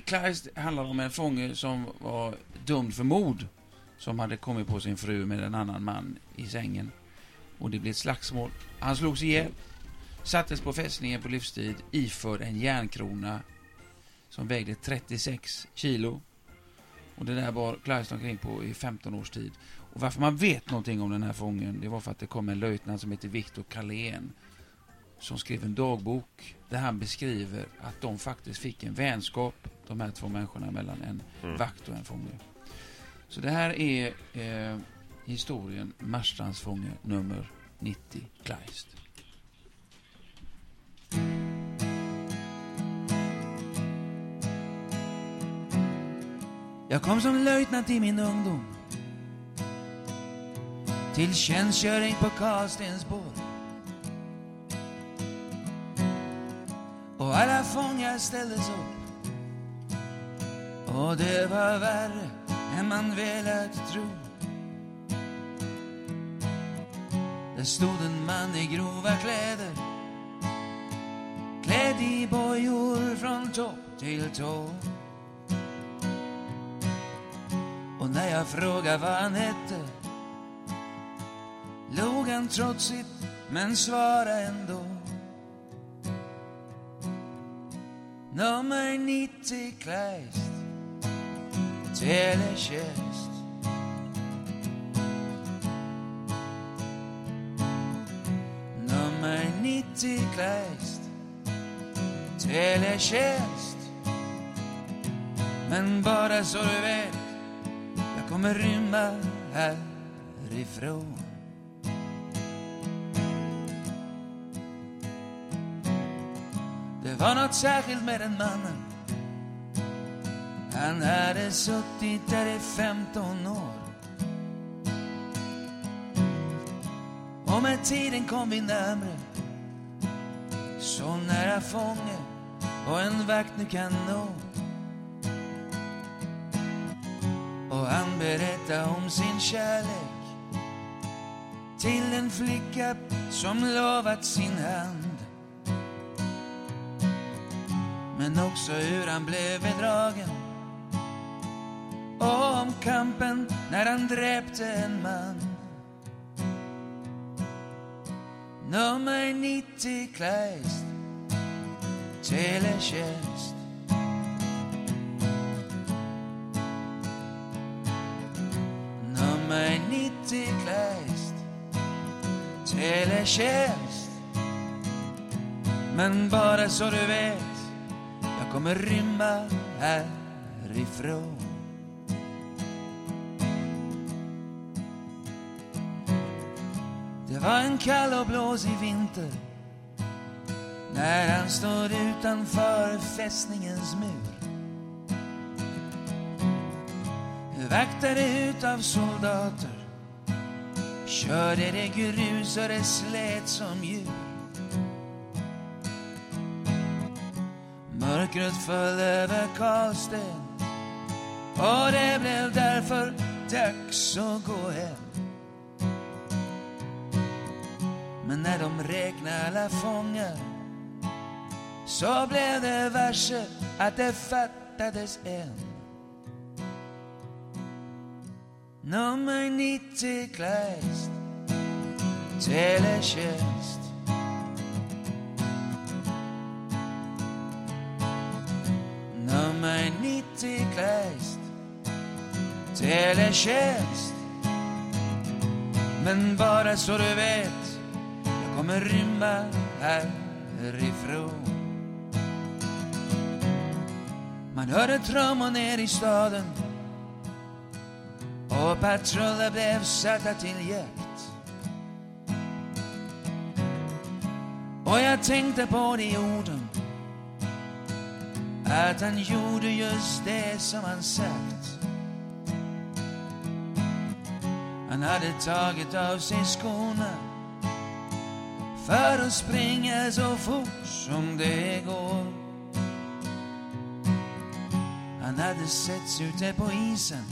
Kleist handlar om en fånge som var dömd för mord. Som hade kommit på sin fru med en annan man i sängen. Och det blev ett slagsmål. Han slogs ihjäl. Sattes på fästningen på livstid iförd en järnkrona som vägde 36 kilo. Och det där bar Kleist omkring på i 15 års tid. Och varför man vet någonting om den här fången, det var för att det kom en löjtnant som heter Viktor Kalén som skrev en dagbok där han beskriver att de faktiskt fick en vänskap, de här två människorna, mellan en Mm. vakt och en fånge. Så det här är eh, historien Marstrandsfånge nummer 90, Kleist. Jag kom som löjtnant i min ungdom till tjänstgöring på Karlstensborg. Och alla fångar ställdes upp. Och det var värre än man velat tro. Där stod en man i grova kläder. Klädd i bojor från topp till tå. Och när jag frågade vad han hette log han trotsigt men svarade ändå. Nummer 90 Kleist, Teletjänst. Nummer 90 Kleist, Teletjänst. Men bara så du vet, jag kommer rymma härifrån. Det var något särskilt med den mannen. Han hade suttit där i 15 år. Och med tiden kom vi närmre. Så nära fånge och en vakt nu kan nå. Och han berättade om sin kärlek till en flicka som lovat sin hand. Men också hur han blev bedragen om kampen när han dräpte en man. Nummer 90 Kleist, Teletjänst. Nummer 90 Kleist, Teletjänst. Men bara så du vet, jag kommer rymma härifrån. Det var en kall och blåsig vinter när han stod utanför fästningens mur. Vaktade utav soldater körde det grus och det slet som djur. Mörkret föll över Karlsten och det blev därför dags att gå hem. Men när de räknade alla fångar så blev det varse att det fattades en. Nummer 90 Kleist, Teletjänst. Nummer 90 Kleist, Teletjänst. Men bara så du vet, kommer rymma härifrån. Man hörde trummor ner i staden och patruller blev satta till jakt. Och jag tänkte på de orden att han gjorde just det som han sagt. Han hade tagit av sig skorna för att springa så fort som det går. Han hade setts ute på isen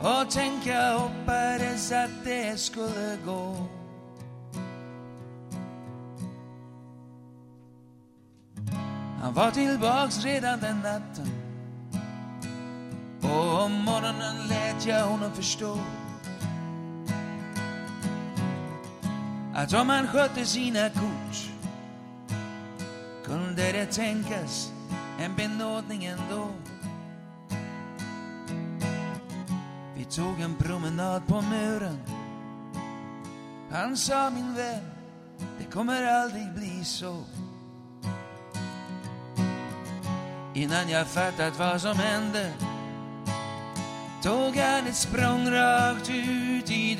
och tänka hoppades att det skulle gå. Han var tillbaks redan den natten. Och om morgonen lät jag honom förstå att om han skötte sina kort kunde det tänkas en benådning ändå. Vi tog en promenad på muren. Han sa min vän, det kommer aldrig bli så. Innan jag fattat vad som hände tog han ett språng rakt ut i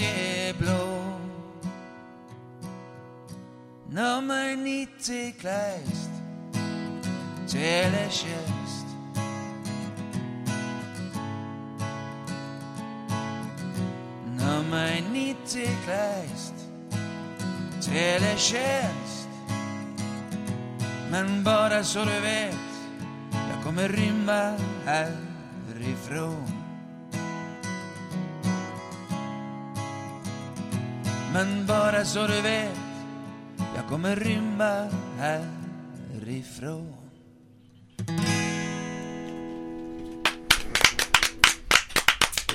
Nummer 90 Kleist. Teletjänst Nummer 90 Kleist. Teletjänst Men bara så du vet Jag kommer rymma härifrån. Men bara så du vet jag kommer rymma härifrån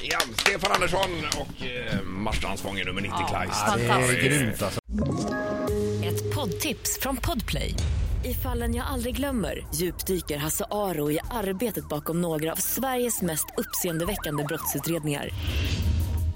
Ja, Stefan Andersson och eh, Marstrandsfången nummer 90 Kleist. det är grymt alltså. Ett poddtips från Podplay. I fallen jag aldrig glömmer djupdyker Hasse Aro i arbetet bakom några av Sveriges mest uppseendeväckande brottsutredningar.